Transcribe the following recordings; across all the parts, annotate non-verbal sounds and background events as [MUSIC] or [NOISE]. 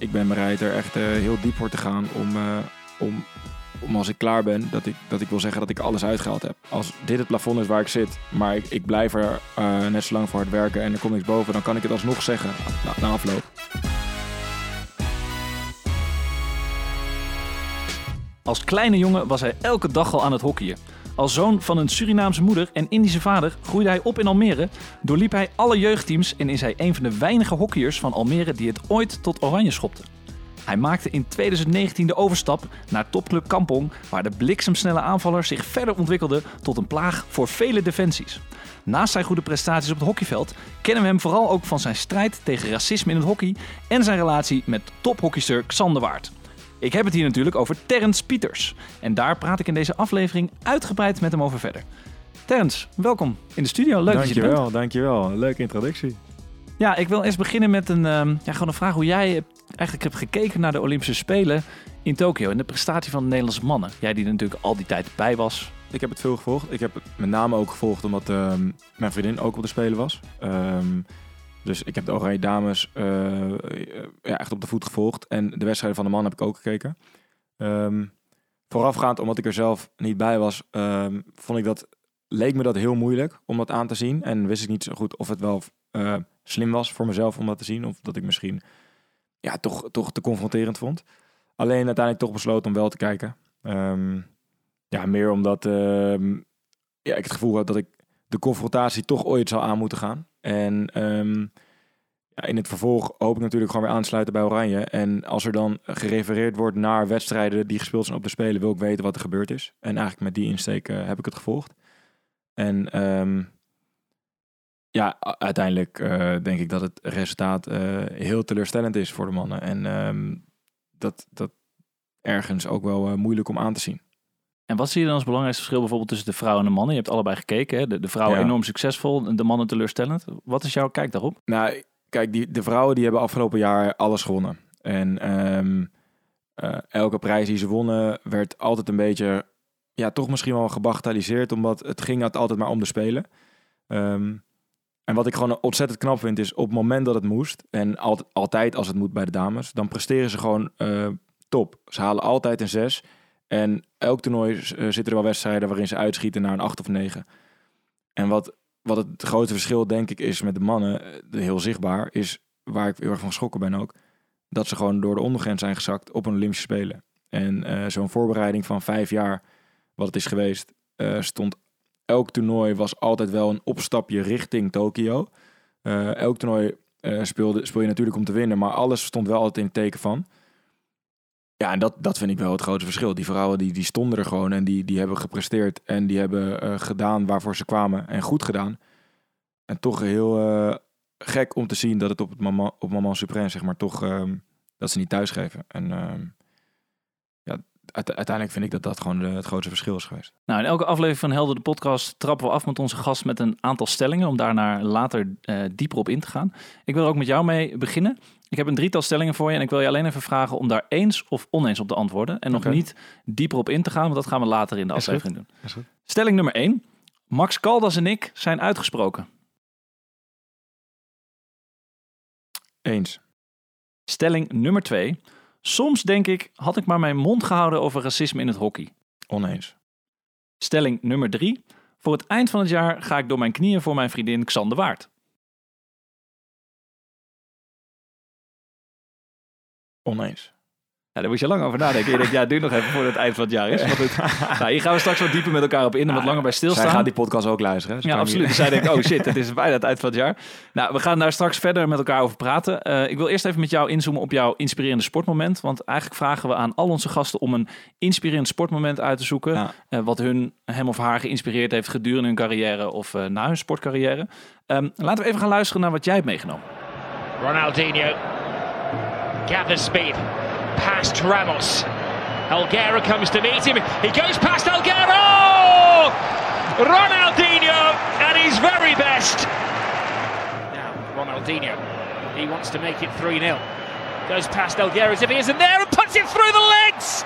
Ik ben bereid er echt uh, heel diep voor te gaan om, uh, om, om als ik klaar ben, dat ik, dat ik wil zeggen dat ik alles uitgehaald heb. Als dit het plafond is waar ik zit, maar ik, ik blijf er uh, net zo lang voor hard werken en er komt niks boven, dan kan ik het alsnog zeggen na, na afloop. Als kleine jongen was hij elke dag al aan het hockeyen. Als zoon van een Surinaamse moeder en Indische vader groeide hij op in Almere, doorliep hij alle jeugdteams en is hij een van de weinige hockeyers van Almere die het ooit tot oranje schopte. Hij maakte in 2019 de overstap naar topclub Kampong, waar de bliksemsnelle aanvaller zich verder ontwikkelde tot een plaag voor vele defensies. Naast zijn goede prestaties op het hockeyveld kennen we hem vooral ook van zijn strijd tegen racisme in het hockey en zijn relatie met tophockeyster Xander Waard. Ik heb het hier natuurlijk over Terrence Pieters. En daar praat ik in deze aflevering uitgebreid met hem over verder. Terrence, welkom in de studio. Leuk dankjewel, dat je bent. Dankjewel, leuke introductie. Ja, ik wil eerst beginnen met een, um, ja, gewoon een vraag hoe jij eigenlijk hebt gekeken naar de Olympische Spelen in Tokio en de prestatie van de Nederlandse mannen. Jij die er natuurlijk al die tijd bij was. Ik heb het veel gevolgd. Ik heb het met name ook gevolgd omdat um, mijn vriendin ook op de Spelen was. Um, dus ik heb de Oranje Dames uh, ja, echt op de voet gevolgd. En de wedstrijden van de man heb ik ook gekeken. Um, voorafgaand, omdat ik er zelf niet bij was, um, vond ik dat, leek me dat heel moeilijk om dat aan te zien. En wist ik niet zo goed of het wel uh, slim was voor mezelf om dat te zien. Of dat ik misschien ja, toch, toch te confronterend vond. Alleen uiteindelijk toch besloten om wel te kijken. Um, ja, meer omdat ja, ik het gevoel had dat ik confrontatie toch ooit zou aan moeten gaan. En um, ja, in het vervolg hoop ik natuurlijk gewoon weer aansluiten bij Oranje. En als er dan gerefereerd wordt naar wedstrijden die gespeeld zijn op de Spelen, wil ik weten wat er gebeurd is. En eigenlijk met die insteek uh, heb ik het gevolgd. En um, ja, uiteindelijk uh, denk ik dat het resultaat uh, heel teleurstellend is voor de mannen. En um, dat, dat ergens ook wel moeilijk om aan te zien. En wat zie je dan als belangrijkste verschil bijvoorbeeld tussen de vrouwen en de mannen? Je hebt allebei gekeken, hè? De, de vrouwen ja. enorm succesvol, de mannen teleurstellend. Wat is jouw kijk daarop? Nou, kijk, die, de vrouwen die hebben afgelopen jaar alles gewonnen. En um, uh, elke prijs die ze wonnen werd altijd een beetje, ja, toch misschien wel gebagatelliseerd, omdat het ging altijd maar om de spelen. Um, en wat ik gewoon ontzettend knap vind is, op het moment dat het moest, en altijd, altijd als het moet bij de dames, dan presteren ze gewoon uh, top. Ze halen altijd een zes. En elk toernooi uh, zitten er wel wedstrijden waarin ze uitschieten naar een 8 of 9. En wat, wat het grote verschil denk ik is met de mannen, heel zichtbaar, is waar ik heel erg van geschrokken ben ook, dat ze gewoon door de ondergrens zijn gezakt op een Olympische Spelen. En uh, zo'n voorbereiding van vijf jaar, wat het is geweest, stond elk toernooi was altijd wel een opstapje richting Tokio. Elk toernooi speelde, speel je natuurlijk om te winnen, maar alles stond wel altijd in het teken van. Ja, en dat, dat vind ik wel het grote verschil. Die vrouwen die, die stonden er gewoon en die, die hebben gepresteerd en die hebben uh, gedaan waarvoor ze kwamen en goed gedaan. En toch heel uh, gek om te zien dat het op het moment, op moment supreme, zeg maar, toch um, dat ze niet thuisgeven. En ja, uiteindelijk vind ik dat dat gewoon het grootste verschil is geweest. Nou, in elke aflevering van Helder de podcast trappen we af met onze gast met een aantal stellingen om daarna later uh, dieper op in te gaan. Ik wil er ook met jou mee beginnen. Ik heb een drietal stellingen voor je en ik wil je alleen even vragen om daar eens of oneens op te antwoorden. En nog niet dieper op in te gaan, want dat gaan we later in de aflevering doen. Stelling nummer 1. Max Caldas en ik zijn uitgesproken. Eens. Stelling nummer 2. Soms denk ik, had ik maar mijn mond gehouden over racisme in het hockey. Oneens. Stelling nummer 3. Voor het eind van het jaar ga ik door mijn knieën voor mijn vriendin Xander Waard. Oneens. Ja, daar moet je lang over nadenken. Je denkt, ja, doe nog even voor het eind van het jaar is. Maar goed. [LAUGHS] nou, hier gaan we straks wat dieper met elkaar op in en wat langer bij stilstaan. Zij gaat die podcast ook luisteren. Ja, absoluut. Dus zij denkt, oh shit, het is [LAUGHS] bijna het eind van het jaar. Nou, we gaan daar straks verder met elkaar over praten. Uh, ik wil eerst even met jou inzoomen op jouw inspirerende sportmoment. Want eigenlijk vragen we aan al onze gasten om een inspirerend sportmoment uit te zoeken. Ja. Uh, wat hun, hem of haar geïnspireerd heeft gedurende hun carrière of uh, na hun sportcarrière. Um, laten we even gaan luisteren naar wat jij hebt meegenomen. Ronaldinho gathers speed past Ramos. Elguera comes to meet him. He goes past Elguera! Oh! Ronaldinho at his very best. Now, Ronaldinho, he wants to make it 3 0. Goes past Elguera as if he isn't there and puts it through the legs.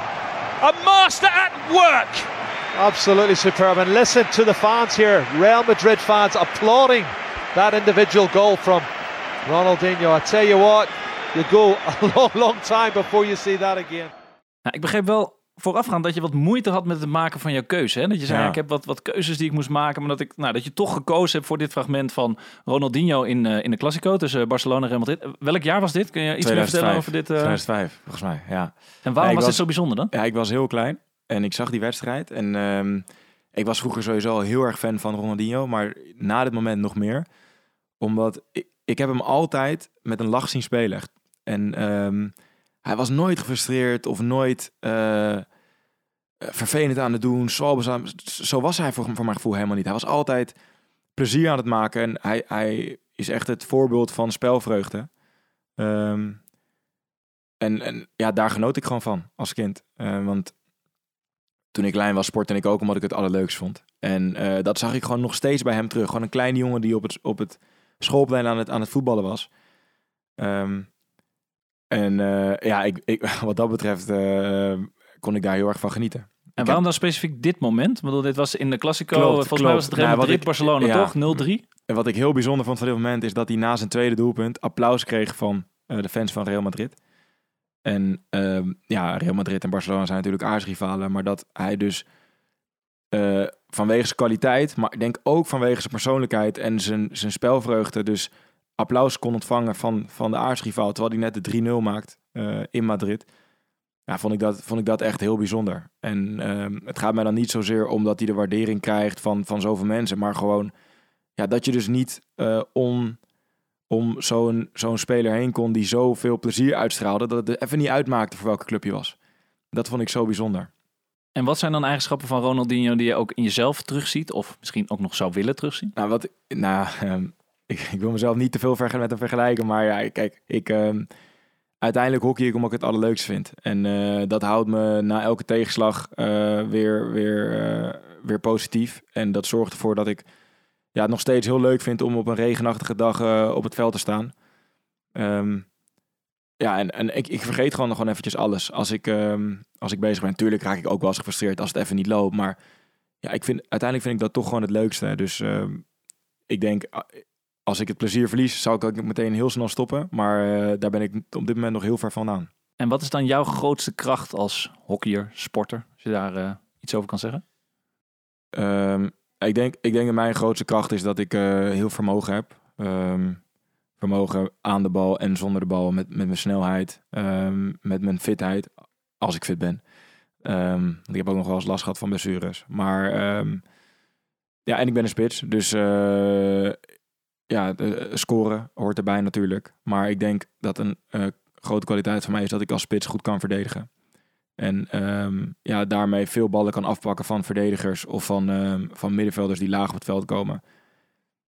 A master at work. Absolutely superb. And listen to the fans here, Real Madrid fans applauding that individual goal from Ronaldinho. I tell you what, you go [LAUGHS] a long, long time before you see that again. Nou, ik begreep wel voorafgaand dat je wat moeite had met het maken van jouw keuze. Hè? Dat je zei, Ja. ik heb wat, wat keuzes die ik moest maken. Maar dat, ik, nou, dat je toch gekozen hebt voor dit fragment van Ronaldinho in, eh, in de Classico tussen Barcelona en Real Madrid. Eh, Welk jaar was dit? Kun je iets meer vertellen over dit? eh, 2005, volgens mij, ja. En waarom Ja, was dit zo bijzonder dan? Ja, ik was heel klein en ik zag die wedstrijd. En ehm, ik was vroeger sowieso al heel erg fan van Ronaldinho, maar na dit moment nog meer. Omdat ik, ik heb hem altijd met een lach zien spelen. echt. En ehm, hij was nooit gefrustreerd of nooit eh, vervelend aan het doen. Zo, zo was hij voor, voor mijn gevoel helemaal niet. Hij was altijd plezier aan het maken en hij, hij is echt het voorbeeld van spelvreugde. Ehm, en, en ja, daar genoot ik gewoon van als kind. Eh, want toen ik klein was, sportte ik ook omdat ik het allerleukst vond. En eh, dat zag ik gewoon nog steeds bij hem terug. Gewoon een kleine jongen die op het, op het schoolplein aan het, aan het voetballen was. Ehm, en eh, ja, ik, ik, [LAUGHS] wat dat betreft eh, kon ik daar heel erg van genieten. En waarom dan specifiek dit moment? Ik bedoel, dit was in de Classico. Klopt, volgens mij was het Real Nou, Madrid, ik- Barcelona, ja. toch? 0-3. En wat ik heel bijzonder vond van dit moment is dat hij na zijn tweede doelpunt applaus kreeg van eh, de fans van Real Madrid. En ehm, ja, Real Madrid en Barcelona zijn natuurlijk aardsrivalen, maar dat hij dus vanwege zijn kwaliteit, maar ik denk ook vanwege zijn persoonlijkheid en zijn, zijn spelvreugde, dus applaus kon ontvangen van, van de aardsrivaal, terwijl hij net de 3-0 maakt eh, in Madrid. Ja, vond ik, dat, vond ik dat echt heel bijzonder. En ehm, het gaat mij dan niet zozeer omdat hij de waardering krijgt van, van zoveel mensen, maar gewoon ja, dat je dus niet eh, om, om zo'n zo'n speler heen kon die zoveel plezier uitstraalde, dat het even niet uitmaakte voor welke club je was. Dat vond ik zo bijzonder. En wat zijn dan eigenschappen van Ronaldinho die je ook in jezelf terugziet? Of misschien ook nog zou willen terugzien? Nou, wat, nou ehm, ik, ik wil mezelf niet te veel met hem vergelijken, maar ja, kijk, ik, ehm, uiteindelijk hockey ik omdat ik het allerleukste vind. En eh, dat houdt me na elke tegenslag eh, weer, weer, eh, weer positief. En dat zorgt ervoor dat ik ja, het nog steeds heel leuk vind om op een regenachtige dag op het veld te staan. Ehm, ja, en, en ik, ik vergeet gewoon nog gewoon eventjes alles. Als ik, ehm, als ik bezig ben, tuurlijk raak ik ook wel eens gefrustreerd als het even niet loopt. Maar ja, ik vind, uiteindelijk vind ik dat toch gewoon het leukste. Dus ik denk, als ik het plezier verlies, zou ik ook meteen heel snel stoppen. Maar eh, daar ben ik op dit moment nog heel ver vandaan. En wat is dan jouw grootste kracht als hockeyer, sporter? Als je daar eh, iets over kan zeggen. Ehm, ik, denk, ik denk dat mijn grootste kracht is dat ik eh, heel vermogen heb. Ehm, vermogen aan de bal en zonder de bal. Met, met mijn snelheid, ehm, met mijn fitheid, als ik fit ben. Ik heb ook nog wel eens last gehad van blessures. Maar ja, en ik ben een spits. Dus ja, de- scoren hoort erbij natuurlijk. Maar ik denk dat een eh, grote kwaliteit van mij is dat ik als spits goed kan verdedigen. En ehm, ja, daarmee veel ballen kan afpakken van verdedigers of van, ehm, van middenvelders die laag op het veld komen.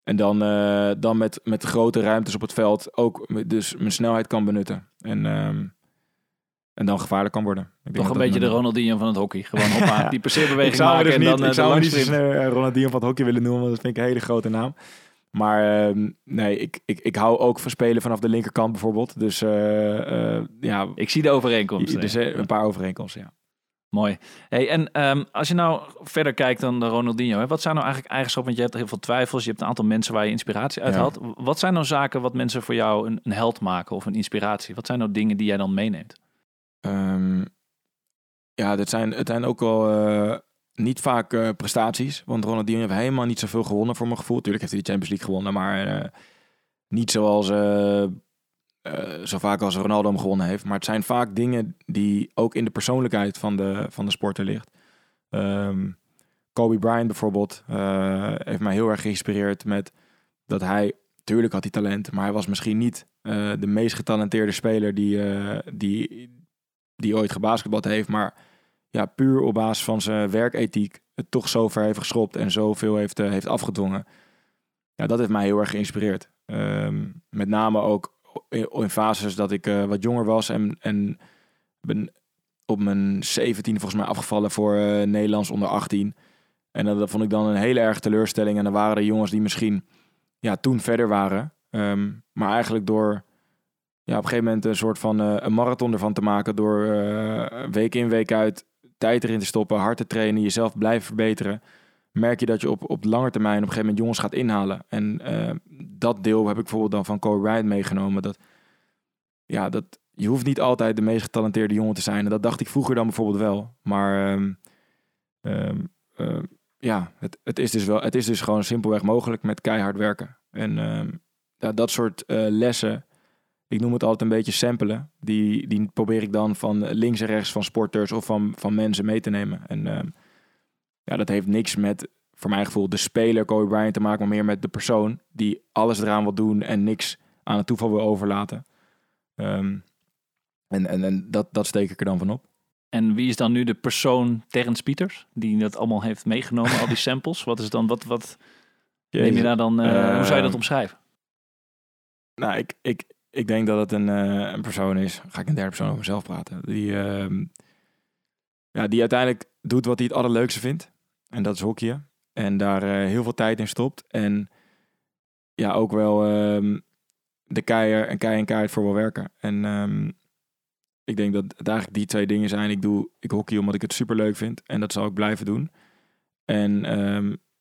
En dan, eh, dan met, met grote ruimtes op het veld ook dus mijn snelheid kan benutten. En, ehm, en dan gevaarlijk kan worden. Ik Toch een beetje de Ronaldinho van het hockey. Gewoon hoppa, [LAUGHS] Ja. die passeerbeweging hem maken dus en niet, dan eh, ik zou niet eh, Ronaldinho van het hockey willen noemen, want dat vind ik een hele grote naam. Maar ehm, nee, ik, ik, ik hou ook van spelen vanaf de linkerkant bijvoorbeeld. Dus eh, eh, ja, Ik zie de overeenkomst. er zijn een paar overeenkomsten, ja. Mooi. Hey, en ehm, als je nou verder kijkt dan de Ronaldinho, hè, wat zijn nou eigenlijk eigenschappen? Want je hebt heel veel twijfels, je hebt een aantal mensen waar je inspiratie uit Ja. haalt. Wat zijn nou zaken wat mensen voor jou een, een held maken of een inspiratie? Wat zijn nou dingen die jij dan meeneemt? Ehm, ja, dit zijn, het zijn ook wel eh, niet vaak eh, prestaties. Want Ronaldinho heeft helemaal niet zoveel gewonnen voor mijn gevoel. Tuurlijk heeft hij de Champions League gewonnen, maar eh, niet zoals eh, zo vaak als Ronaldo hem gewonnen heeft. Maar het zijn vaak dingen die ook in de persoonlijkheid van de, van de sporter ligt. Ehm, Kobe Bryant bijvoorbeeld heeft mij heel erg geïnspireerd met dat hij, tuurlijk had hij talent, maar hij was misschien niet de meest getalenteerde speler die, die, die ooit gebasketbald heeft, maar ja, puur op basis van zijn werkethiek het toch zo ver heeft geschopt en zoveel heeft, eh, heeft afgedwongen. Ja, dat heeft mij heel erg geïnspireerd. Ehm, met name ook in, fases dat ik eh, wat jonger was en, en ben op mijn 17 volgens mij afgevallen voor eh, Nederlands onder 18. En dat, vond ik dan een hele erg teleurstelling. En dan waren er jongens die misschien ja, toen verder waren. Ehm, maar eigenlijk door ja, op een gegeven moment een soort van een marathon ervan te maken. Door week in, week uit tijd erin te stoppen, hard te trainen, jezelf blijven verbeteren. Merk je dat je op, op lange termijn op een gegeven moment jongens gaat inhalen. En eh, dat deel heb ik bijvoorbeeld dan van Kobe Bryant meegenomen. Dat ja, dat, je hoeft niet altijd de meest getalenteerde jongen te zijn. En dat dacht ik vroeger dan bijvoorbeeld wel. Maar ehm, ehm, ehm, ja, het, het, is dus wel, het is dus gewoon simpelweg mogelijk met keihard werken. En ja, dat soort eh, lessen, ik noem het altijd een beetje samplen. Die, die probeer ik dan van links en rechts van sporters of van, van mensen mee te nemen. En ehm, ja, dat heeft niks met, voor mijn gevoel, de speler Kobe Bryant te maken, maar meer met de persoon die alles eraan wil doen en niks aan het toeval wil overlaten. Ehm, en en, en dat, dat steek ik er dan van op. En wie is dan nu de persoon Terrence Pieters, die dat allemaal heeft meegenomen, al die [LAUGHS] samples? Wat is dan, wat, wat neem je daar dan, eh, hoe zou je dat Ehm, omschrijven? Nou, ik, ik, ik denk dat het een, eh, een persoon is. Ga ik in derde persoon over mezelf praten. Die, ehm, ja, die uiteindelijk doet wat hij het allerleukste vindt. En dat is hockeyen. En daar eh, heel veel tijd in stopt. En ja, ook wel ehm, de keier en kei en keihard voor wil werken. En ehm, ik denk dat het eigenlijk die twee dingen zijn. Ik doe ik hockey omdat ik het super leuk vind. En dat zal ik blijven doen. En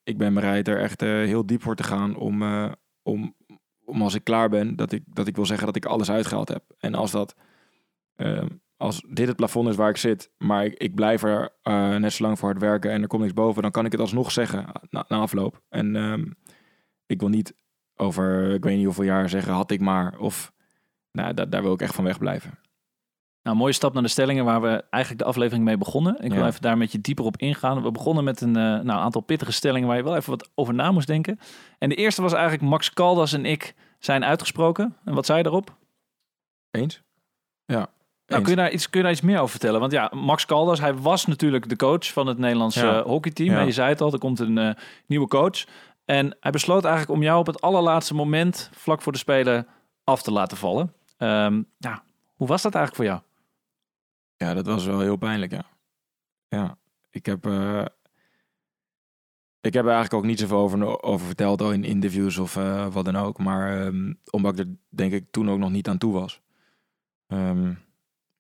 ik ben bereid er echt eh, heel diep voor te gaan om, om, om als ik klaar ben, dat ik, dat ik wil zeggen dat ik alles uitgehaald heb. En als dat, ehm, als dit het plafond is waar ik zit, maar ik, ik blijf er eh, net zo lang voor hard werken en er komt niks boven, dan kan ik het alsnog zeggen na, afloop. En ehm, ik wil niet over, ik weet niet hoeveel jaar zeggen, had ik maar. Of, nou, da- daar wil ik echt van wegblijven. Nou, mooie stap naar de stellingen waar we eigenlijk de aflevering mee begonnen. Ik wil Ja. even daar met je dieper op ingaan. We begonnen met een eh, nou, aantal pittige stellingen waar je wel even wat over na moest denken. En de eerste was eigenlijk Max Caldas en ik zijn uitgesproken. En wat zei je daarop? Eens? Ja. Nou, kun, je daar iets, kun je daar iets meer over vertellen? Want ja, Max Caldas, hij was natuurlijk de coach van het Nederlandse Ja. hockeyteam. Ja. En je zei het al, er komt een eh, nieuwe coach. En hij besloot eigenlijk om jou op het allerlaatste moment, vlak voor de Spelen, af te laten vallen. Ehm, ja, hoe was dat eigenlijk voor jou? Ja, dat was wel heel pijnlijk, ja. Ja, ik heb... eh, ik heb er eigenlijk ook niet zoveel over, over verteld in interviews of eh, wat dan ook. Maar ehm, omdat ik er denk ik toen ook nog niet aan toe was. Ehm,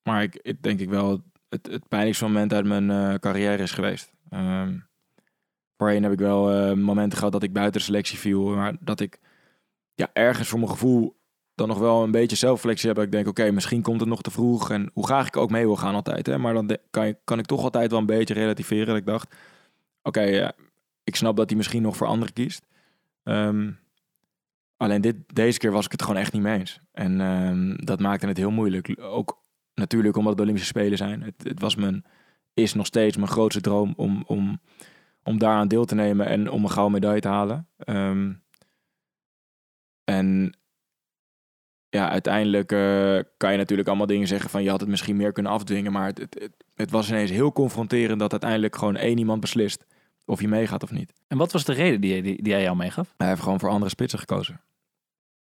maar ik, ik denk ik wel het, het pijnlijkste moment uit mijn eh, carrière is geweest. Ehm voorheen heb ik wel momenten gehad dat ik buiten de selectie viel. Maar dat ik ja, ergens voor mijn gevoel dan nog wel een beetje zelfreflectie heb. Dat ik denk, oké, misschien komt het nog te vroeg. En hoe graag ik ook mee wil gaan altijd. Hè? Maar dan kan, kan ik toch altijd wel een beetje relativeren. Dat ik dacht, oké, ik snap dat hij misschien nog voor anderen kiest. Ehm, alleen dit, deze keer was ik het gewoon echt niet mee eens. En ehm, dat maakte het heel moeilijk. Ook natuurlijk omdat het de Olympische Spelen zijn. Het, het was mijn, is nog steeds mijn grootste droom om, om, om daaraan deel te nemen en om een gouden medaille te halen. Ehm, en ja, uiteindelijk eh, kan je natuurlijk allemaal dingen zeggen van je had het misschien meer kunnen afdwingen. Maar het, het, het, het was ineens heel confronterend dat uiteindelijk gewoon één iemand beslist of je meegaat of niet. En wat was de reden die, die, die hij jou meegaf? Hij heeft gewoon voor andere spitsen gekozen.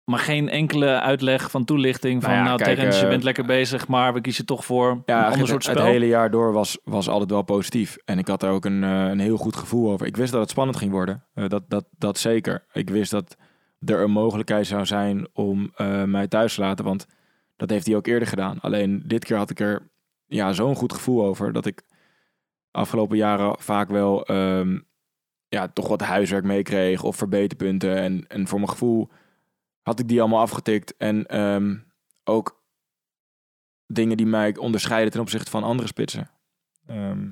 Maar geen enkele uitleg van toeligting van, Nou nou, ja, kijk, Terrence, je eh, bent lekker bezig, maar we kiezen toch voor een Ja, ander het, soort het spel. hele jaar door was, was altijd wel positief. En ik had er ook een, eh, een heel goed gevoel over. Ik wist dat het spannend ging worden. Eh, dat, dat, dat zeker. Ik wist dat er een mogelijkheid zou zijn om eh, mij thuis te laten. Want dat heeft hij ook eerder gedaan. Alleen dit keer had ik er ja, zo'n goed gevoel over. Dat ik afgelopen jaren vaak wel ehm, ja, toch wat huiswerk meekreeg. Of verbeterpunten. En, en voor mijn gevoel had ik die allemaal afgetikt. En ehm, ook dingen die mij onderscheiden ten opzichte van andere spitsen. Ehm,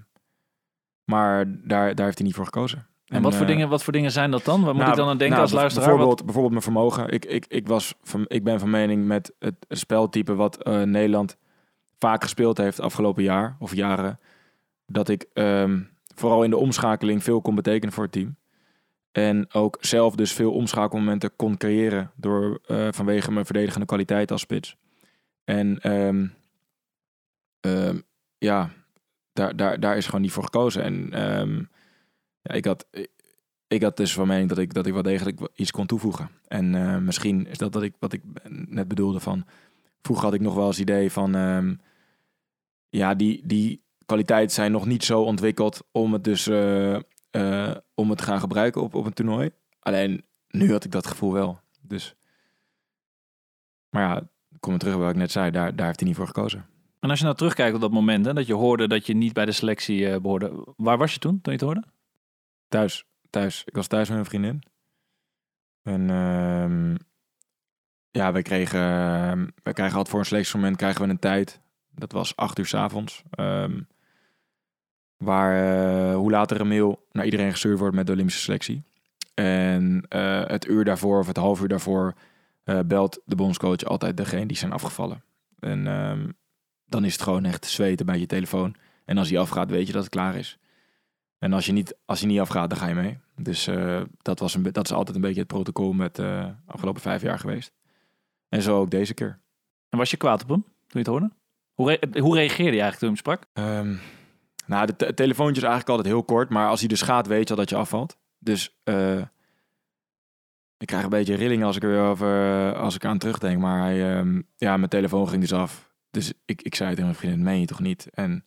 maar daar, daar heeft hij niet voor gekozen. En wat voor, eh, dingen, wat voor dingen zijn dat dan? Waar moet nou, ik dan aan denken nou, als luisteraar? Bijvoorbeeld, Wat- bijvoorbeeld mijn vermogen. Ik, ik, ik, was van, ik ben van mening met het speltype wat eh, Nederland vaak gespeeld heeft afgelopen jaar of jaren. Dat ik ehm, vooral in de omschakeling veel kon betekenen voor het team. En ook zelf dus veel omschakelmomenten kon creëren door, eh, vanwege mijn verdedigende kwaliteit als spits. En ehm, ehm, ja, daar, daar, daar is gewoon niet voor gekozen. En ik had, ik had dus van mening dat ik, dat ik wel degelijk iets kon toevoegen. En eh, misschien is dat wat ik, wat ik net bedoelde van... Vroeger had ik nog wel eens idee van... ehm, ja, die, die kwaliteiten zijn nog niet zo ontwikkeld om het dus eh, eh, om het te gaan gebruiken op, op een toernooi. Alleen nu had ik dat gevoel wel. Dus, maar ja, kom terug bij wat ik net zei. Daar, daar heeft hij niet voor gekozen. En als je nou terugkijkt op dat moment, hè, dat je hoorde dat je niet bij de selectie eh, behoorde. Waar was je toen, toen je het hoorde? Thuis, thuis. Ik was thuis met mijn vriendin. En ehm, ja, we kregen, ehm, we krijgen altijd voor een selectiemoment krijgen we een tijd. Dat was acht uur s avonds. ehm, waar eh, hoe later een mail naar iedereen gestuurd wordt met de Olympische selectie. En eh, het uur daarvoor of het half uur daarvoor eh, belt de bondscoach altijd degene die zijn afgevallen. En dan is het gewoon echt zweten bij je telefoon. En als die afgaat, weet je dat het klaar is. En als je niet, als je niet afgaat, dan ga je mee. Dus eh, dat, was een, dat is altijd een beetje het protocol met de afgelopen vijf jaar geweest. En zo ook deze keer. En was je kwaad op hem toen je het hoorde? Hoe, re- hoe reageerde je eigenlijk toen je hem sprak? Ehm, nou, de te- telefoontje is eigenlijk altijd heel kort. Maar als hij dus gaat, weet je al dat je afvalt. Dus eh, ik krijg een beetje rillingen als ik er weer over, als ik aan terugdenk. Maar hij, ehm, ja, mijn telefoon ging dus af. Dus ik, ik zei tegen mijn vriendin, meen je toch niet? En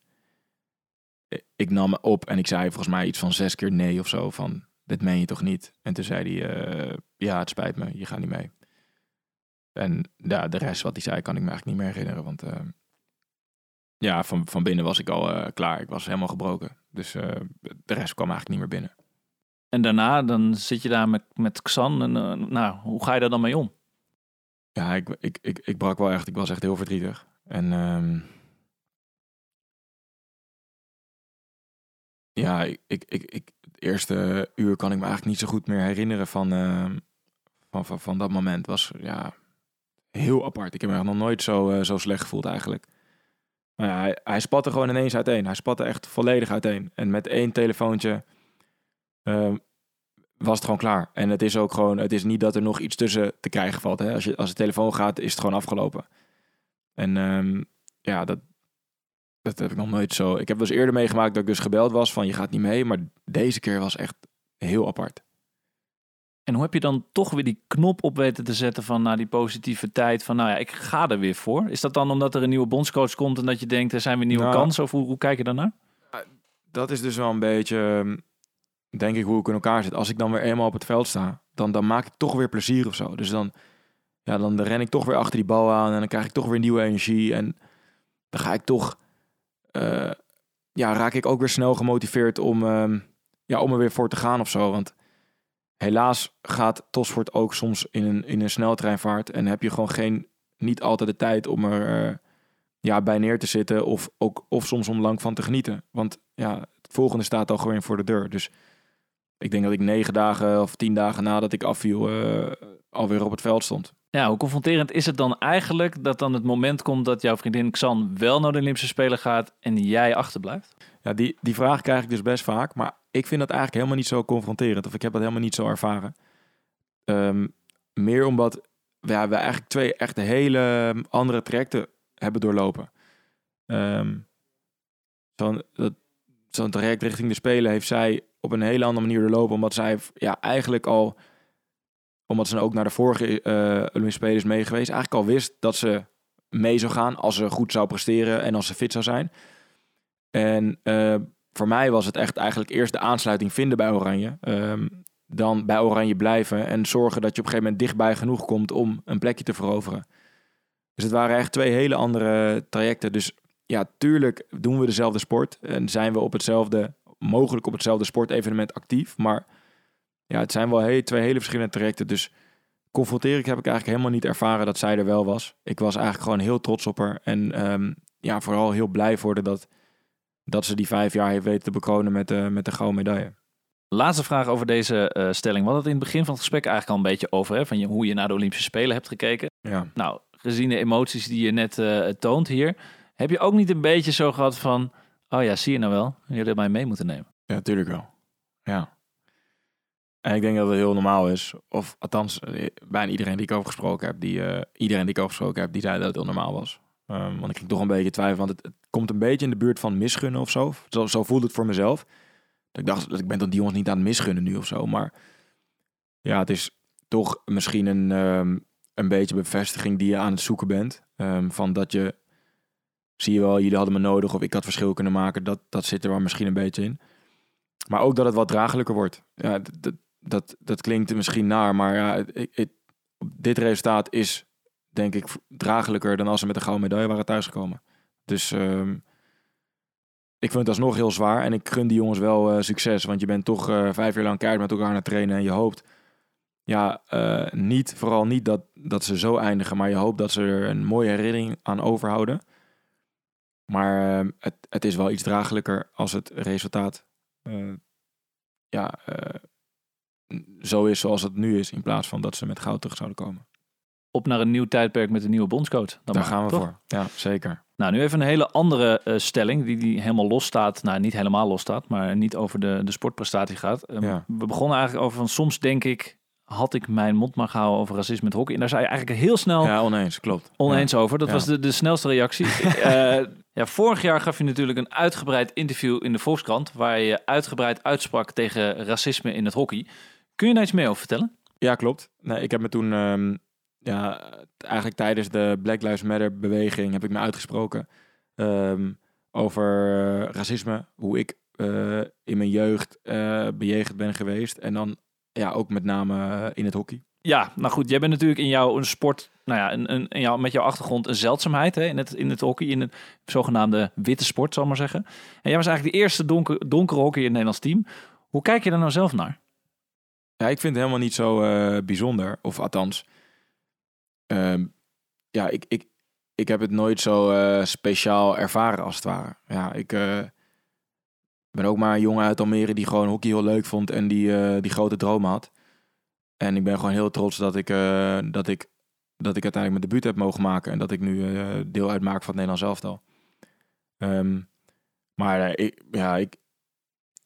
ik- nam me op en ik zei volgens mij iets van zes keer nee of zo. Van, dit meen je toch niet? En toen zei hij, eh, ja, het spijt me, je gaat niet mee. En ja, de rest wat hij zei kan ik me eigenlijk niet meer herinneren. Want eh, ja, van, van binnen was ik al eh, klaar. Ik was helemaal gebroken. Dus de rest kwam eigenlijk niet meer binnen. En daarna, dan zit je daar met, met Xan. En, nou, hoe ga je daar dan mee om? Ja, ik, ik, ik, ik brak wel echt. Ik was echt heel verdrietig. En ja, ik, ik, ik, het eerste uur kan ik me eigenlijk niet zo goed meer herinneren van, ehm, van, van, van dat moment. Was ja, heel apart. Ik heb me nog nooit zo, eh, zo slecht gevoeld eigenlijk. Maar ja, hij, hij spatte gewoon ineens uiteen. Hij spatte echt volledig uiteen. En met één telefoontje ehm, was het gewoon klaar. En het is ook gewoon, het is niet dat er nog iets tussen te krijgen valt. Hè? Als, je, als de telefoon gaat, is het gewoon afgelopen. En ehm, ja, dat, dat heb ik nog nooit zo. Ik heb wel eens eerder meegemaakt dat ik dus gebeld was van je gaat niet mee. Maar deze keer was echt heel apart. En hoe heb je dan toch weer die knop op weten te zetten van nou, die positiviteit van nou ja, ik ga er weer voor? Is dat dan omdat er een nieuwe bondscoach komt en dat je denkt er zijn weer nieuwe Nou, kansen? Of hoe, hoe kijk je daarnaar? Dat is dus wel een beetje, ehm, denk ik, hoe ik in elkaar zit. Als ik dan weer eenmaal op het veld sta, dan, dan maak ik toch weer plezier of zo. Dus dan, ja, dan ren ik toch weer achter die bal aan en dan krijg ik toch weer nieuwe energie. En dan ga ik toch, eh, ja, raak ik ook weer snel gemotiveerd om, ehm, ja, om er weer voor te gaan of zo. Want helaas gaat Topsport ook soms in een, in een sneltreinvaart en heb je gewoon geen, niet altijd de tijd om er eh, ja, bij neer te zitten of, ook, of soms om lang van te genieten. Want ja, het volgende staat al gewoon voor de deur. Dus ik denk dat ik negen dagen of tien dagen nadat ik afviel eh, alweer op het veld stond. Ja, hoe confronterend is het dan eigenlijk dat dan het moment komt dat jouw vriendin Xan wel naar de Olympische Spelen gaat en jij achterblijft? Ja, die, die vraag krijg ik dus best vaak. Maar ik vind dat eigenlijk helemaal niet zo confronterend. Of ik heb dat helemaal niet zo ervaren. Ehm, meer omdat ja, we eigenlijk twee echt hele andere trajecten hebben doorlopen. Ehm, Zo'n zo'n traject richting de Spelen heeft zij op een hele andere manier doorlopen. Omdat zij ja, eigenlijk al, omdat ze ook naar de vorige eh Olympische Spelen is mee geweest, eigenlijk al wist dat ze mee zou gaan als ze goed zou presteren en als ze fit zou zijn. En eh, voor mij was het echt eigenlijk eerst de aansluiting vinden bij Oranje. Ehm, dan bij Oranje blijven en zorgen dat je op een gegeven moment dichtbij genoeg komt om een plekje te veroveren. Dus het waren echt twee hele andere trajecten. Dus ja, tuurlijk doen we dezelfde sport en zijn we op hetzelfde, mogelijk op hetzelfde sportevenement actief. Maar ja, het zijn wel he- twee hele verschillende trajecten. Dus confronteren heb ik eigenlijk helemaal niet ervaren dat zij er wel was. Ik was eigenlijk gewoon heel trots op haar. En ehm, ja, vooral heel blij voor haar dat, dat ze die vijf jaar heeft weten te bekronen met de, met de gouden medaille. Laatste vraag over deze eh, stelling. We hadden het in het begin van het gesprek eigenlijk al een beetje over, hè, van je, hoe je naar de Olympische Spelen hebt gekeken. Ja. Nou, gezien de emoties die je net eh, toont hier, heb je ook niet een beetje zo gehad van, oh ja, zie je nou wel, jullie hadden mij mee moeten nemen. Ja, natuurlijk wel. Ja. En ik denk dat het heel normaal is. Of althans, eh, bijna iedereen die ik over gesproken heb, die, eh, iedereen die ik over gesproken heb, die zei dat het heel normaal was. Ehm, want ik ging toch een beetje twijfelen, want het, komt een beetje in de buurt van misgunnen of zo. Zo, voelde het voor mezelf. Dat ik dacht, dat ik ben dan die jongens niet aan het misgunnen nu of zo. Maar ja, het is toch misschien een, ehm, een beetje bevestiging die je aan het zoeken bent. Ehm, van dat je, zie je wel, jullie hadden me nodig of ik had verschil kunnen maken. Dat, dat zit er wel misschien een beetje in. Maar ook dat het wat draaglijker wordt. Ja, d- d- dat, dat klinkt misschien naar, maar ja, dit resultaat is denk ik draaglijker dan als ze met een gouden medaille waren thuisgekomen. Dus ehm, ik vind het alsnog heel zwaar en ik gun die jongens wel eh, succes. Want je bent toch eh, vijf jaar lang keihard met elkaar aan trainen en je hoopt ja, eh, niet, vooral niet dat, dat ze zo eindigen, maar je hoopt dat ze er een mooie herinnering aan overhouden. Maar eh, het, het is wel iets draaglijker als het resultaat ja, zo is zoals het nu is, in plaats van dat ze met goud terug zouden komen. Op naar een nieuw tijdperk met een nieuwe bondscoach. Dan Daar maar, gaan we toch? voor. Ja, zeker. Nou, nu even een hele andere eh, stelling die, die helemaal los staat. Nou, niet helemaal los staat, maar niet over de, de sportprestatie gaat. Ehm, Ja. We begonnen eigenlijk over van soms denk ik, had ik mijn mond maar gehouden over racisme in het hockey. En daar zei je eigenlijk heel snel Ja, oneens, klopt. oneens over. Dat Ja. was de, de snelste reactie. [LAUGHS] Eh, ja, vorig jaar gaf je natuurlijk een uitgebreid interview in de Volkskrant... waar je uitgebreid uitsprak tegen racisme in het hockey. Kun je daar iets meer over vertellen? Ja, klopt. Nee, ik heb me toen, ehm, ja, eigenlijk tijdens de Black Lives Matter beweging heb ik me uitgesproken ehm, over eh, racisme, hoe ik eh, in mijn jeugd eh, bejegend ben geweest en dan ja, ook met name in het hockey. Ja, nou goed, jij bent natuurlijk in jouw een sport, nou ja, een, een, in jouw, met jouw achtergrond een zeldzaamheid hè, in, het, in het hockey, in het zogenaamde witte sport, zal ik maar zeggen. En jij was eigenlijk de eerste donker, donkere hockey in het Nederlands team. Hoe kijk je daar nou zelf naar? Ja, ik vind het helemaal niet zo eh, bijzonder, of althans, ehm, ja, ik, ik, ik heb het nooit zo eh, speciaal ervaren als het ware. Ja, ik eh, ben ook maar een jongen uit Almere die gewoon hockey heel leuk vond en die, die grote droom had. En ik ben gewoon heel trots dat ik, dat ik, dat ik uiteindelijk mijn debuut heb mogen maken en dat ik nu deel uitmaak van het Nederlands elftal. Ehm, maar ik, ja, ik,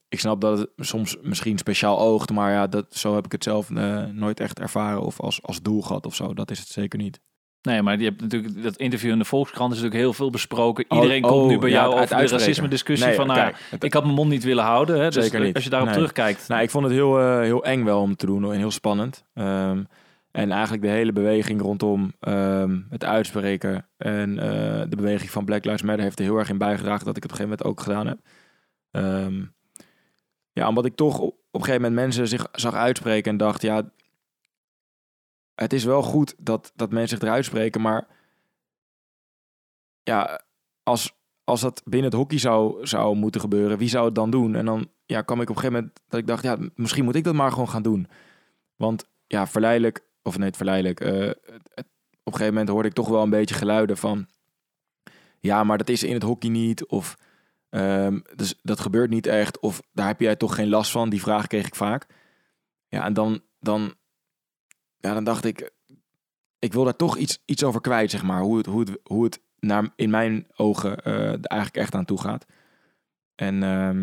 ik snap dat het soms misschien speciaal oogt, maar ja, dat, zo heb ik het zelf eh, nooit echt ervaren of als, als doel gehad of zo. Dat is het zeker niet. Nee, maar je hebt natuurlijk dat interview in de Volkskrant is natuurlijk heel veel besproken. Oh, Iedereen komt oh, nu bij ja, jou over de racisme-discussie Nee, van, nou ja, kijk, het- ik had mijn mond niet willen houden. Hè, dus Zeker niet. als je daarop Nee. terugkijkt. Nou, ik vond het heel, eh, heel eng wel om te doen en heel spannend. Ehm, en eigenlijk de hele beweging rondom ehm, het uitspreken en eh, de beweging van Black Lives Matter heeft er heel erg in bijgedragen dat ik het op een gegeven moment ook gedaan heb. Ehm, ja, omdat ik toch op, een gegeven moment mensen zich zag uitspreken en dacht, ja, het is wel goed dat, dat mensen zich eruit spreken, maar ja, als, als dat binnen het hockey zou, zou moeten gebeuren, wie zou het dan doen? En dan ja, kwam ik op een gegeven moment dat ik dacht, ja, misschien moet ik dat maar gewoon gaan doen. Want ja, verleidelijk, of nee, verleidelijk, eh, op een gegeven moment hoorde ik toch wel een beetje geluiden van, ja, maar dat is in het hockey niet, of ehm, dus dat gebeurt niet echt, of daar heb jij toch geen last van. Die vraag kreeg ik vaak. Ja, en dan, dan, ja, dan dacht ik, ik wil daar toch iets, iets over kwijt, zeg maar, hoe het, hoe het, hoe het naar, in mijn ogen eh, eigenlijk echt aan toe gaat. En ehm,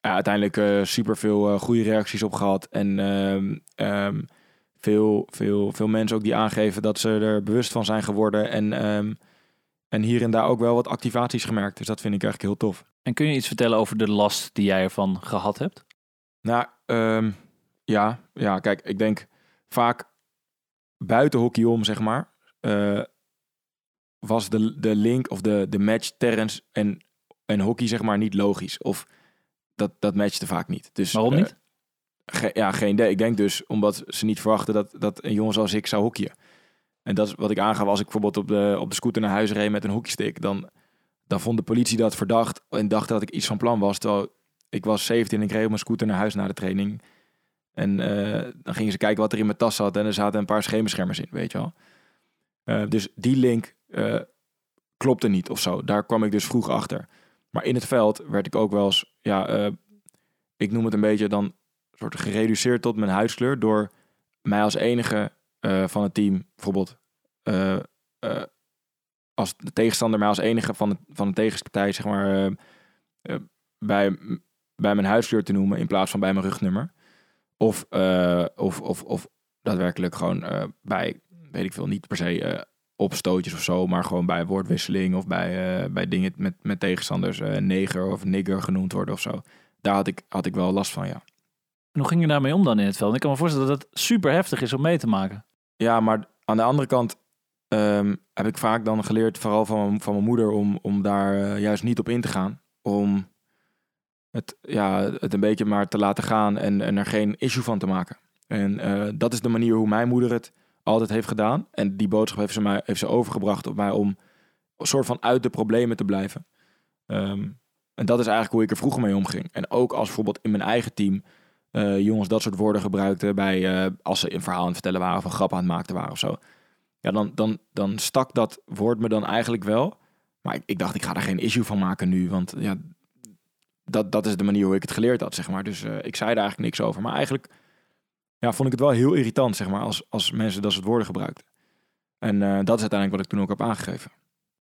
ja, uiteindelijk eh super veel goede reacties op gehad. En ehm, veel, veel, veel mensen ook die aangeven dat ze er bewust van zijn geworden. En, en hier en daar ook wel wat activaties gemerkt. Dus dat vind ik eigenlijk heel tof. En kun je iets vertellen over de last die jij ervan gehad hebt? Nou, ehm, ja, ja, kijk, ik denk vaak buiten hockey om, zeg maar, eh, was de, de link of de, de match Terrence en, en hockey, zeg maar, niet logisch. Of dat, dat matchte vaak niet. Dus, Waarom eh, niet? ge- ja, geen idee. Ik denk dus omdat ze niet verwachten dat, dat een jongen zoals ik zou hockeyen. En dat is wat ik aangaf als ik bijvoorbeeld op de, op de scooter naar huis reed met een hockeystick. Dan, dan vond de politie dat verdacht en dacht dat ik iets van plan was. Terwijl ik was 17 en ik reed op mijn scooter naar huis na de training. En eh, dan gingen ze kijken wat er in mijn tas zat. En er zaten een paar scheenbeschermers in, weet je wel. Eh, dus die link eh, klopte niet of zo. Daar kwam ik dus vroeg achter. Maar in het veld werd ik ook wel eens, ja, ik noem het een beetje dan soort gereduceerd tot mijn huidskleur. Door mij als enige van het team, bijvoorbeeld, eh, eh, als de tegenstander mij als enige van de, van de tegenpartij, zeg maar, eh, bij, bij mijn huidskleur te noemen in plaats van bij mijn rugnummer. Of, of, of, of daadwerkelijk gewoon bij, weet ik veel, niet per se opstootjes of zo, maar gewoon bij woordwisseling of bij, bij dingen met, met tegenstanders, neger of nigger genoemd worden of zo. Daar had ik, had ik wel last van, ja. En hoe ging je daarmee om dan in het veld? Ik kan me voorstellen dat het super heftig is om mee te maken. Ja, maar aan de andere kant ehm, heb ik vaak dan geleerd, vooral van, van mijn moeder, om, om daar eh, juist niet op in te gaan. Om het, ja, het een beetje maar te laten gaan en, er geen issue van te maken. En eh, dat is de manier hoe mijn moeder het altijd heeft gedaan. En die boodschap heeft ze, mij, heeft ze overgebracht op mij om een soort van uit de problemen te blijven. Ehm, en dat is eigenlijk hoe ik er vroeger mee omging. En ook als bijvoorbeeld in mijn eigen team eh, jongens dat soort woorden gebruikten bij als ze een verhaal aan het vertellen waren of een grap aan het maken waren of zo. Ja, dan, dan, dan stak dat woord me dan eigenlijk wel. Maar ik, ik dacht, ik ga er geen issue van maken nu. Want ja, dat, dat is de manier hoe ik het geleerd had, zeg maar. Dus eh, ik zei daar eigenlijk niks over. Maar eigenlijk ja, vond ik het wel heel irritant, zeg maar, als, als mensen dat soort woorden gebruikten. En eh, dat is uiteindelijk wat ik toen ook heb aangegeven.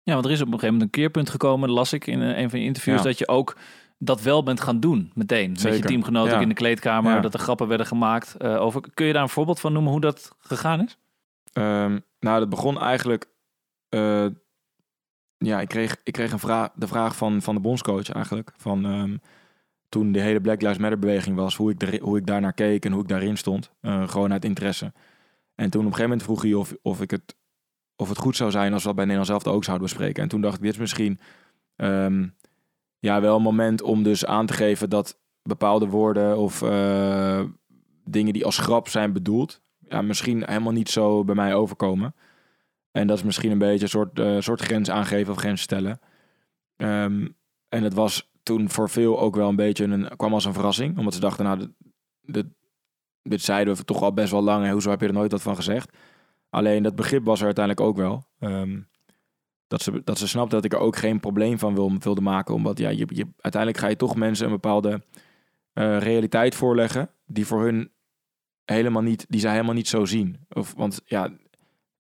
Ja, want er is op een gegeven moment een keerpunt gekomen, las ik in eh, een van je interviews, Ja. dat je ook dat wel bent gaan doen meteen. Met je Zeker. teamgenoten Ja. in de kleedkamer, Ja. dat er grappen werden gemaakt over. Kun je daar een voorbeeld van noemen hoe dat gegaan is? Ehm, nou, dat begon eigenlijk. eh, ja, ik kreeg, ik kreeg een vraag, de vraag van, van de bondscoach eigenlijk. Van ehm, toen de hele Black Lives Matter beweging was, hoe ik, hoe ik daar naar keek en hoe ik daarin stond. Eh, gewoon uit interesse. En toen op een gegeven moment vroeg hij of, of, ik het, of het goed zou zijn als we dat bij Nederland zelf ook zouden bespreken. En toen dacht ik, dit is misschien ehm, ja, wel een moment om dus aan te geven dat bepaalde woorden of eh, dingen die als grap zijn bedoeld, ja, misschien helemaal niet zo bij mij overkomen. En dat is misschien een beetje een soort, eh, soort grens aangeven of grens stellen. Ehm, en het was toen voor veel ook wel een beetje een, kwam als een verrassing. Omdat ze dachten, nou, dit, dit, dit zeiden we toch al best wel lang. En hoezo heb je er nooit wat van gezegd? Alleen dat begrip was er uiteindelijk ook wel. Ehm, dat, ze, dat ze snapte dat ik er ook geen probleem van wil, wilde maken. Omdat ja, je, je, uiteindelijk ga je toch mensen een bepaalde eh, realiteit voorleggen. Die voor hun helemaal niet, die zij helemaal niet zo zien. Of, want ja,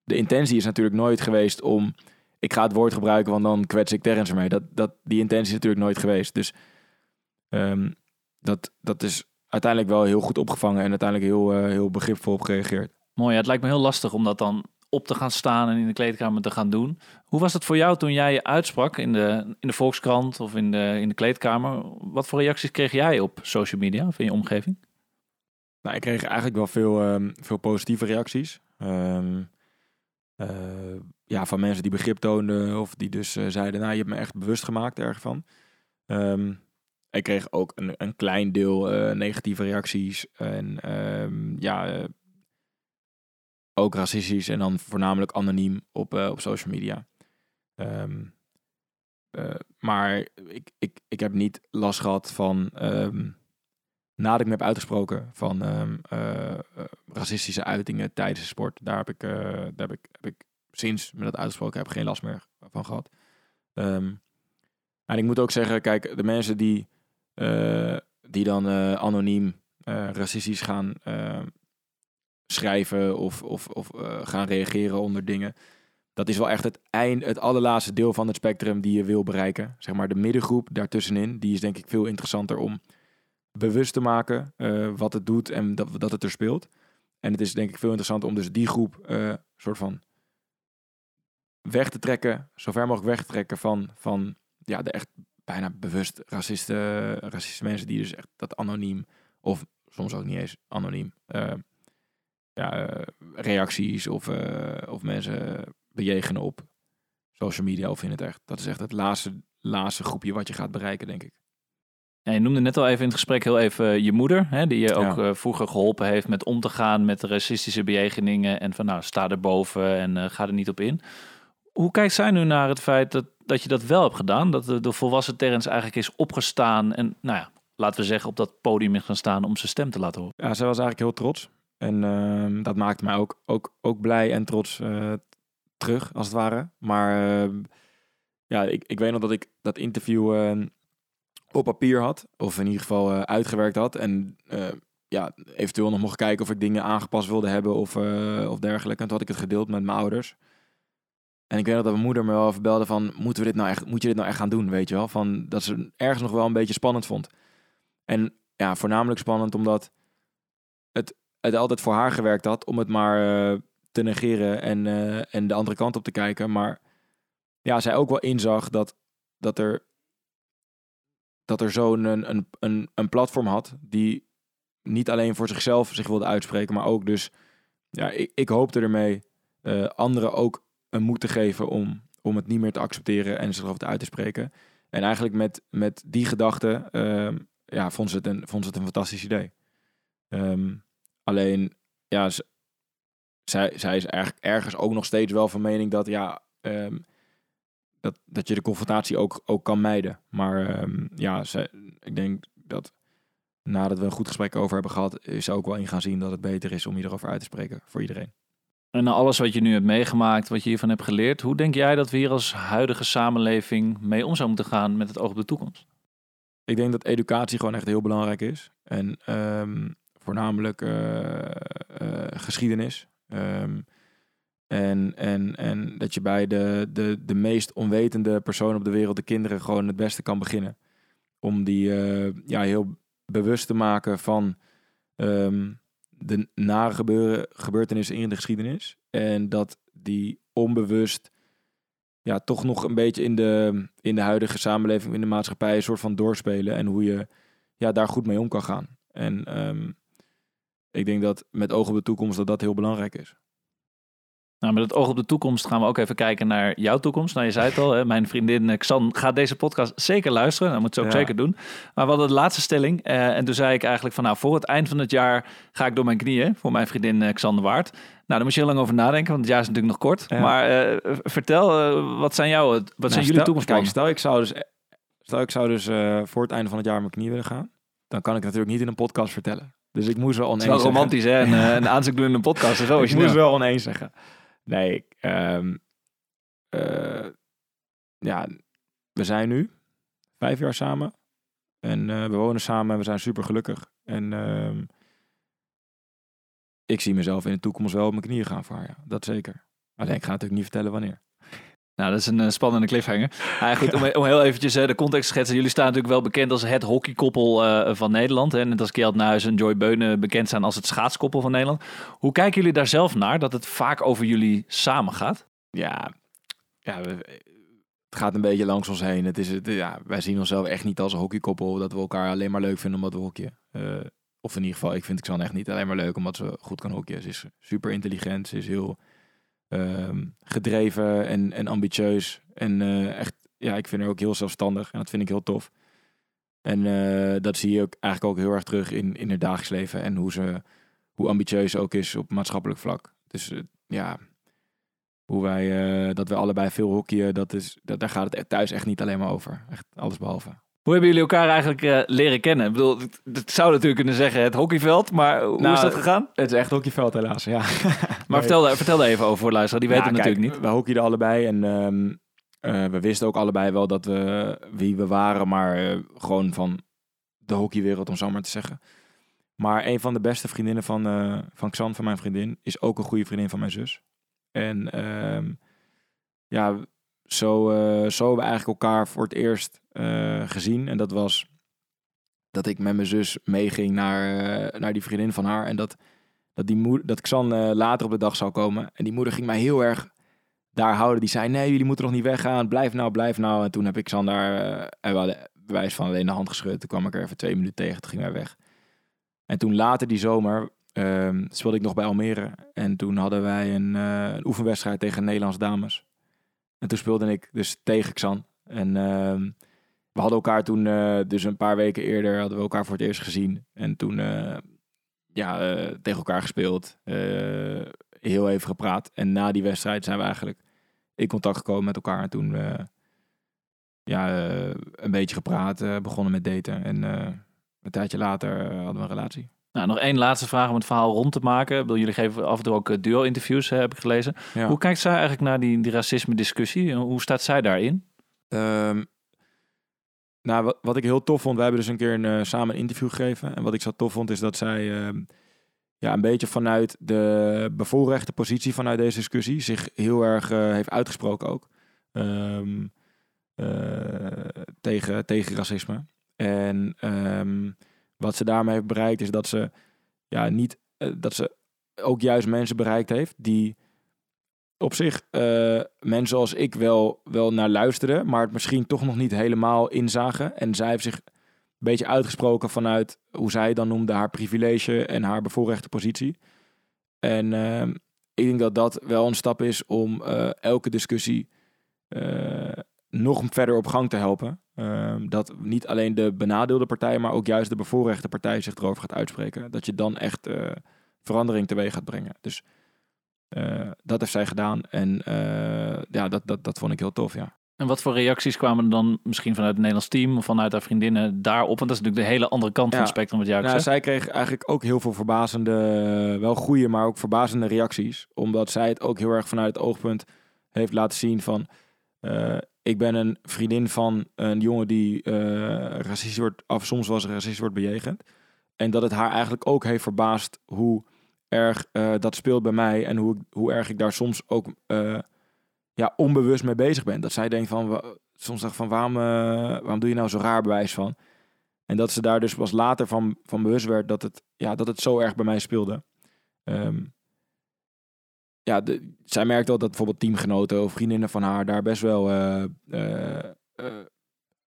de intentie is natuurlijk nooit geweest om. Ik ga het woord gebruiken, want dan kwets ik Terrence ermee. Dat, dat, die intentie is natuurlijk nooit geweest. Dus ehm, dat, dat is uiteindelijk wel heel goed opgevangen en uiteindelijk heel, eh, heel begripvol op gereageerd. Mooi, ja, het lijkt me heel lastig om dat dan op te gaan staan en in de kleedkamer te gaan doen. Hoe was het voor jou toen jij je uitsprak in de, in de Volkskrant of in de, in de kleedkamer? Wat voor reacties kreeg jij op social media of in je omgeving? Nou, ik kreeg eigenlijk wel veel, ehm, veel positieve reacties. Ehm, eh, ja, van mensen die begrip toonden of die dus eh, zeiden, nou, je hebt me echt bewust gemaakt ervan. Ehm ik kreeg ook een, een klein deel eh, negatieve reacties en ja, ook racistisch en dan voornamelijk anoniem op, op social media. Maar ik, ik, ik heb niet last gehad van nadat ik me heb uitgesproken van ehm, eh, eh, racistische uitingen tijdens de sport. Daar heb ik, eh, daar heb ik, heb ik sinds me dat uitgesproken heb geen last meer van gehad. Ehm, en ik moet ook zeggen, kijk, de mensen die, die dan anoniem racistisch gaan eh, schrijven of, of, of gaan reageren onder dingen. Dat is wel echt het eind, het allerlaatste deel van het spectrum die je wil bereiken. Zeg maar de middengroep daartussenin, die is denk ik veel interessanter om bewust te maken eh, wat het doet en dat, dat het er speelt. En het is denk ik veel interessanter om dus die groep eh soort van weg te trekken, zo ver mogelijk weg te trekken van, van ja, de echt bijna bewust racisten, racistische mensen die dus echt dat anoniem of soms ook niet eens anoniem eh, ja, reacties of, of mensen bejegenen op social media of in het echt. Dat is echt het laatste, laatste groepje wat je gaat bereiken, denk ik. Ja, je noemde net al even in het gesprek heel even je moeder, hè, die je ook Ja. eh, vroeger geholpen heeft met om te gaan met de racistische bejegeningen en van nou sta erboven en eh, ga er niet op in. Hoe kijkt zij nu naar het feit dat, dat je dat wel hebt gedaan? Dat de, de volwassen Terrence eigenlijk is opgestaan en nou ja, laten we zeggen op dat podium is gaan staan om zijn stem te laten horen. Ja, zij was eigenlijk heel trots. En ehm, dat maakte mij ook, ook, ook blij en trots eh, terug, als het ware. Maar ehm, ja, ik, ik weet nog dat ik dat interview ehm, op papier had. Of in ieder geval eh, uitgewerkt had. En eh, ja, eventueel nog mocht kijken of ik dingen aangepast wilde hebben of, eh, of dergelijke. En toen had ik het gedeeld met mijn ouders. En ik weet dat mijn moeder me wel even belde van... Moeten we dit nou echt, moet je dit nou echt gaan doen, weet je wel? Van, dat ze ergens nog wel een beetje spannend vond. En ja, voornamelijk spannend omdat het, het altijd voor haar gewerkt had... om het maar te negeren en, en de andere kant op te kijken. Maar ja, zij ook wel inzag dat, dat er, dat er zo'n een, een, een, platform had... die niet alleen voor zichzelf zich wilde uitspreken... maar ook dus... Ja, ik, ik hoopte ermee eh, anderen ook een moed te geven om, om het niet meer te accepteren en zich uit te spreken. En eigenlijk met, met die gedachte ehm, ja, vond, ze het een, vond ze het een fantastisch idee. Ehm, alleen, ja, zij, zij is eigenlijk ergens ook nog steeds wel van mening dat, ja, ehm, dat, dat je de confrontatie ook, ook kan mijden. Maar ehm, ja, ik denk dat nadat we een goed gesprek over hebben gehad, is ook wel in gaan zien dat het beter is om hierover uit te spreken voor iedereen. En na alles wat je nu hebt meegemaakt, wat je hiervan hebt geleerd, hoe denk jij dat we hier als huidige samenleving mee om zouden moeten gaan met het oog op de toekomst? Ik denk dat educatie gewoon echt heel belangrijk is. En ehm, voornamelijk eh, eh, geschiedenis. Ehm, en, en, en dat je bij de, de, de meest onwetende persoon op de wereld, de kinderen, gewoon het beste kan beginnen. Om die eh, ja, heel bewust te maken van ehm, de nare gebeurtenissen in de geschiedenis. En dat die onbewust ja, toch nog een beetje in de, in de huidige samenleving, in de maatschappij, een soort van doorspelen. En hoe je ja, daar goed mee om kan gaan. En ehm, ik denk dat met oog op de toekomst dat dat heel belangrijk is. Nou, met het oog op de toekomst gaan we ook even kijken naar jouw toekomst. Nou, je zei het al, hè, mijn vriendin eh, Xan gaat deze podcast zeker luisteren. Dat moet ze ook Ja. zeker doen. Maar we hadden de laatste stelling. eh, en toen zei ik eigenlijk van, nou, voor het eind van het jaar ga ik door mijn knieën. Voor mijn vriendin eh, Xan de Waard. Nou, daar moest je heel lang over nadenken, want het jaar is natuurlijk nog kort. Ja. Maar eh, vertel, eh, wat zijn jouw, wat zijn Nou, jullie stel- toekomstplannen? Kijk, stel ik zou dus, stel ik zou dus voor het einde van het jaar mijn knie willen gaan. Dan kan ik het natuurlijk niet in een podcast vertellen. Dus ik moest wel Het oneens is wel zeggen. romantisch, hè? Een, [LAUGHS] een aanzoek doen in een podcast en zo. ik moest wel oneens zeggen. Nee, ehm, eh, ja, we zijn nu vijf jaar samen. En eh, we wonen samen en we zijn super gelukkig. En ehm, ik zie mezelf in de toekomst wel op mijn knieën gaan voor haar. Ja. Dat zeker. Alleen ik ga natuurlijk niet vertellen wanneer. Nou, dat is een eh, spannende cliffhanger. Goed, om, om heel eventjes eh, de context te schetsen. Jullie staan natuurlijk wel bekend als het hockeykoppel eh, van Nederland. Hè? Net als Kjeld Nuis en Joy Beunen bekend zijn als het schaatskoppel van Nederland. Hoe kijken jullie daar zelf naar, dat het vaak over jullie samen gaat? Ja, ja het gaat een beetje langs ons heen. Het is, het, ja, wij zien onszelf echt niet als een hockeykoppel. Dat we elkaar alleen maar leuk vinden omdat we hockeyen. Eh, of in ieder geval, ik vind Xan echt niet alleen maar leuk omdat ze goed kan hockeyen. Ze is super intelligent, ze is heel gedreven en, en ambitieus. En eh, echt, ja, ik vind haar ook heel zelfstandig en dat vind ik heel tof. En eh, dat zie je ook eigenlijk ook heel erg terug in, in haar dagelijks leven en hoe ze hoe ambitieus ze ook is op maatschappelijk vlak. Dus eh, ja, hoe wij, dat we allebei veel hockeyen, dat is, dat, daar gaat het thuis echt niet alleen maar over. Echt alles behalve. Hoe hebben jullie elkaar eigenlijk eh, leren kennen? Ik bedoel, het- het zou natuurlijk kunnen zeggen het hockeyveld, maar hoe Nou, is dat gegaan? Het is echt hockeyveld helaas, ja. [LAUGHS] Maar vertel, daar- vertel daar even over voor de luisteraar, die weten Ja, het kijk, natuurlijk niet. We hockeyden allebei en ehm, eh, we wisten ook allebei wel dat we wie we waren, maar eh, gewoon van de hockeywereld, om zo maar te zeggen. Maar een van de beste vriendinnen van, eh, van Xan, van mijn vriendin, is ook een goede vriendin van mijn zus. En ehm, ja, zo, eh, zo hebben we eigenlijk elkaar voor het eerst eh, gezien. En dat was dat ik met mijn zus meeging naar, eh, naar die vriendin van haar. En dat, dat, die moeder, dat Xan eh, later op de dag zou komen. En die moeder ging mij heel erg daar houden. Die zei, nee, jullie moeten nog niet weggaan. Blijf nou, blijf nou. En toen heb ik Xan daar, en we bewijs van alleen de hand geschud. Toen kwam ik er even twee minuten tegen. Toen ging wij weg. En toen later die zomer ehm, speelde ik nog bij Almere. En toen hadden wij een, oefenwedstrijd tegen Nederlands dames. En toen speelde ik dus tegen Xan. En ehm, we hadden elkaar toen, eh, dus een paar weken eerder, hadden we elkaar voor het eerst gezien. En toen, eh, ja, eh, tegen elkaar gespeeld. heel even gepraat. En na die wedstrijd zijn we eigenlijk in contact gekomen met elkaar. En toen, ja, een beetje gepraat, begonnen met daten. En een tijdje later hadden we een relatie. Nou, nog één laatste vraag om het verhaal rond te maken. Ik bedoel, jullie geven af en toe ook duo-interviews, heb ik gelezen. Ja. Hoe kijkt zij eigenlijk naar die, die racisme-discussie? En Hoe staat zij daarin? Ehm, nou, wat, ik heel tof vond, we hebben dus een keer een, eh, samen een interview gegeven. En wat ik zo tof vond, is dat zij ehm, ja, een beetje vanuit de bevoorrechte positie vanuit deze discussie zich heel erg eh, heeft uitgesproken ook. Ehm, eh, tegen, tegen racisme. En ehm, wat ze daarmee heeft bereikt, is dat ze ja, niet dat ze ook juist mensen bereikt heeft die op zich eh, mensen zoals ik wel, wel naar luisteren, maar het misschien toch nog niet helemaal inzagen. En zij heeft zich een beetje uitgesproken vanuit hoe zij dan noemde haar privilege en haar bevoorrechte positie. En ehm, ik denk dat dat wel een stap is om eh, elke discussie eh, nog verder op gang te helpen. Ehm, dat niet alleen de benadeelde partij, maar ook juist de bevoorrechte partij zich erover gaat uitspreken. Dat je dan echt verandering teweeg gaat brengen. Dus eh, dat heeft zij gedaan. En eh, ja, dat, dat, dat vond ik heel tof, ja. En wat voor reacties kwamen er dan misschien vanuit het Nederlands team of vanuit haar vriendinnen daarop? Want dat is natuurlijk de hele andere kant van het spectrum wat jij Nou, zij kreeg eigenlijk ook heel veel verbazende, wel goede, maar ook verbazende reacties. Omdat zij het ook heel erg vanuit het oogpunt heeft laten zien van... eh, ik ben een vriendin van een jongen die racistisch wordt, of soms eens racistisch wordt bejegend. En dat het haar eigenlijk ook heeft verbaasd hoe erg eh, dat speelt bij mij. En hoe, hoe erg ik daar soms ook eh, ja, onbewust mee bezig ben. Dat zij denkt van, soms dacht van waarom, eh, waarom doe je nou zo raar bewijs van? En dat ze daar dus pas later van, van bewust werd dat het, ja, dat het zo erg bij mij speelde. Ehm, ja, zij merkte wel dat bijvoorbeeld teamgenoten of vriendinnen van haar daar best wel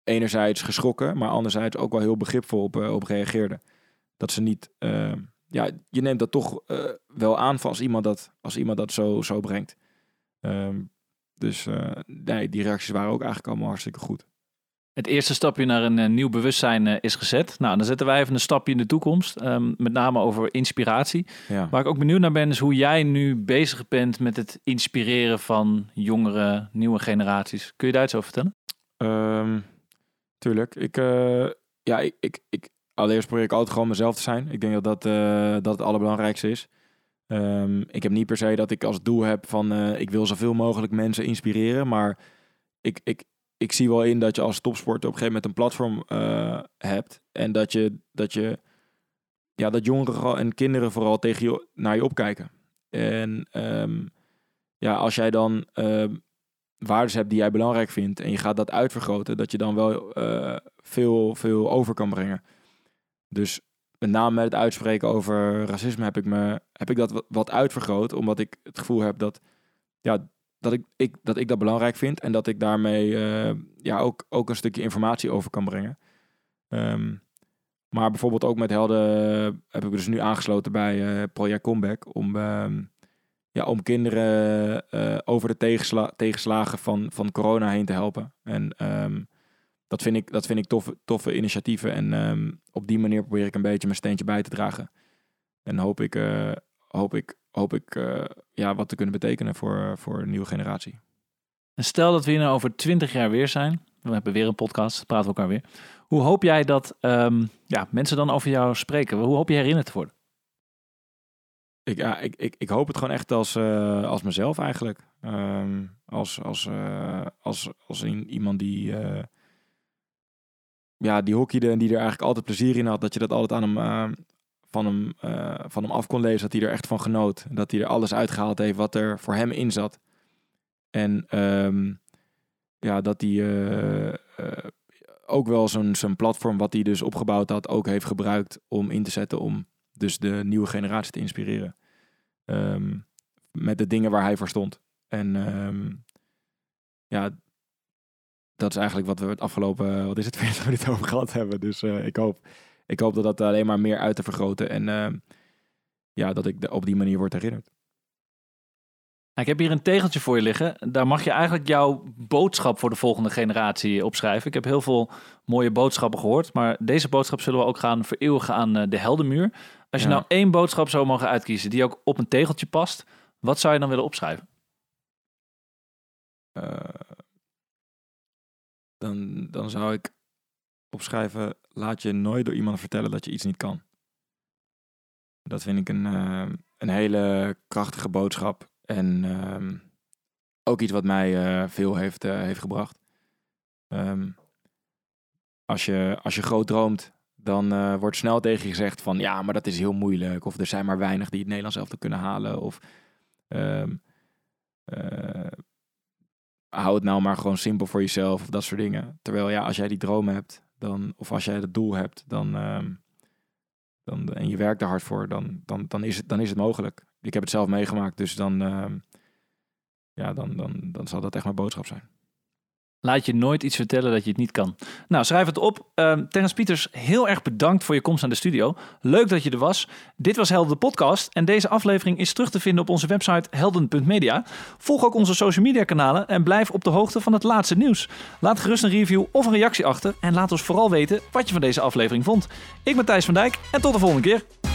enerzijds geschrokken, maar anderzijds ook wel heel begripvol op, op reageerden. Dat ze niet, eh, ja, je neemt dat toch eh, wel aan van als iemand dat, als iemand dat zo, zo brengt. Ehm, dus eh, nee, die reacties waren ook eigenlijk allemaal hartstikke goed. Het eerste stapje naar een eh, nieuw bewustzijn is gezet. Nou, dan zetten wij even een stapje in de toekomst. ehm, met name over inspiratie. Ja. Waar ik ook benieuwd naar ben, is hoe jij nu bezig bent met het inspireren van jongere, nieuwe generaties. Kun je daar iets over vertellen? Ehm, tuurlijk. Ik, ja, ik, ik, ik, allereerst probeer ik altijd gewoon mezelf te zijn. Ik denk dat dat, eh, dat het allerbelangrijkste is. Ehm, ik heb niet per se dat ik als doel heb van eh, ik wil zoveel mogelijk mensen inspireren. Maar ik, ik, ik zie wel in dat je als topsporter op een gegeven moment een platform eh, hebt. En dat je, dat je ja, dat jongeren en kinderen vooral tegen je, naar je opkijken. En ehm, ja, als jij dan ehm, waardes hebt die jij belangrijk vindt en je gaat dat uitvergroten, dat je dan wel veel, veel over kan brengen. Dus met name met het uitspreken over racisme heb ik, me, heb ik dat wat- uitvergroot, omdat ik het gevoel heb dat, ja, dat, ik, ik, dat ik dat belangrijk vind en dat ik daarmee eh, ja, ook, ook een stukje informatie over kan brengen. Ehm, maar bijvoorbeeld ook met Helden heb ik dus nu aangesloten bij eh, Project Comeback om, ehm, ja, om kinderen eh, over de tegensla tegenslagen van, van corona heen te helpen. En ehm, dat vind ik, dat vind ik toffe, toffe initiatieven. En ehm, op die manier probeer ik een beetje mijn steentje bij te dragen. En hoop ik, eh, hoop ik, hoop ik eh, ja, wat te kunnen betekenen voor, voor een nieuwe generatie. En stel dat we hier nou over twintig jaar weer zijn. We hebben weer een podcast, praten we elkaar weer. Hoe hoop jij dat ehm, ja, mensen dan over jou spreken? Hoe hoop je herinnerd te worden? Ik, ja, ik, ik, ik hoop het gewoon echt als, eh, als mezelf eigenlijk. Ehm, als, als, als, als iemand die, ja, die hockeyde en die er eigenlijk altijd plezier in had. Dat je dat altijd aan hem, eh, van, hem, eh, van hem af kon lezen. Dat hij er echt van genoot. Dat hij er alles uitgehaald heeft wat er voor hem in zat. En ehm, ja, dat hij eh, ook wel zo'n zo'n platform wat hij dus opgebouwd had, ook heeft gebruikt om in te zetten om dus de nieuwe generatie te inspireren. Ehm, met de dingen waar hij voor stond. En ehm, ja, dat is eigenlijk wat we het afgelopen, wat is het, [LAUGHS] 40 minuten over gehad hebben. Dus eh, ik, hoop, ik hoop dat dat alleen maar meer uit te vergroten. En ehm, ja, dat ik de- op die manier word herinnerd. Nou, ik heb hier een tegeltje voor je liggen. Daar mag je eigenlijk jouw boodschap voor de volgende generatie opschrijven. Ik heb heel veel mooie boodschappen gehoord. Maar deze boodschap zullen we ook gaan vereeuwigen aan eh, de heldenmuur. Als je Ja. nou één boodschap zou mogen uitkiezen die ook op een tegeltje past. Wat zou je dan willen opschrijven? Eh, dan, dan zou ik opschrijven: laat je nooit door iemand vertellen dat je iets niet kan. Dat vind ik een, eh, een hele krachtige boodschap. En ehm, ook iets wat mij eh, veel heeft, eh, heeft gebracht. Ehm, als, je, als je groot droomt, dan wordt snel tegen je gezegd van ja, maar dat is heel moeilijk. Of er zijn maar weinig die het Nederlands elftal kunnen halen. Of ehm, eh, hou het nou maar gewoon simpel voor jezelf of dat soort dingen. Terwijl ja, als jij die droom hebt, dan, of als jij het doel hebt, dan, ehm, dan, en je werkt er hard voor, dan, dan, dan, is het, dan is het mogelijk. Ik heb het zelf meegemaakt, dus dan, ehm, ja, dan, dan, dan zal dat echt mijn boodschap zijn. Laat je nooit iets vertellen dat je het niet kan. Nou, schrijf het op. Ehm Terrence Pieters, heel erg bedankt voor je komst aan de studio. Leuk dat je er was. Dit was Helden de podcast en deze aflevering is terug te vinden op onze website helden.media. Volg ook onze social media kanalen en blijf op de hoogte van het laatste nieuws. Laat gerust een review of een reactie achter en laat ons vooral weten wat je van deze aflevering vond. Ik ben Thijs van Dijk en tot de volgende keer.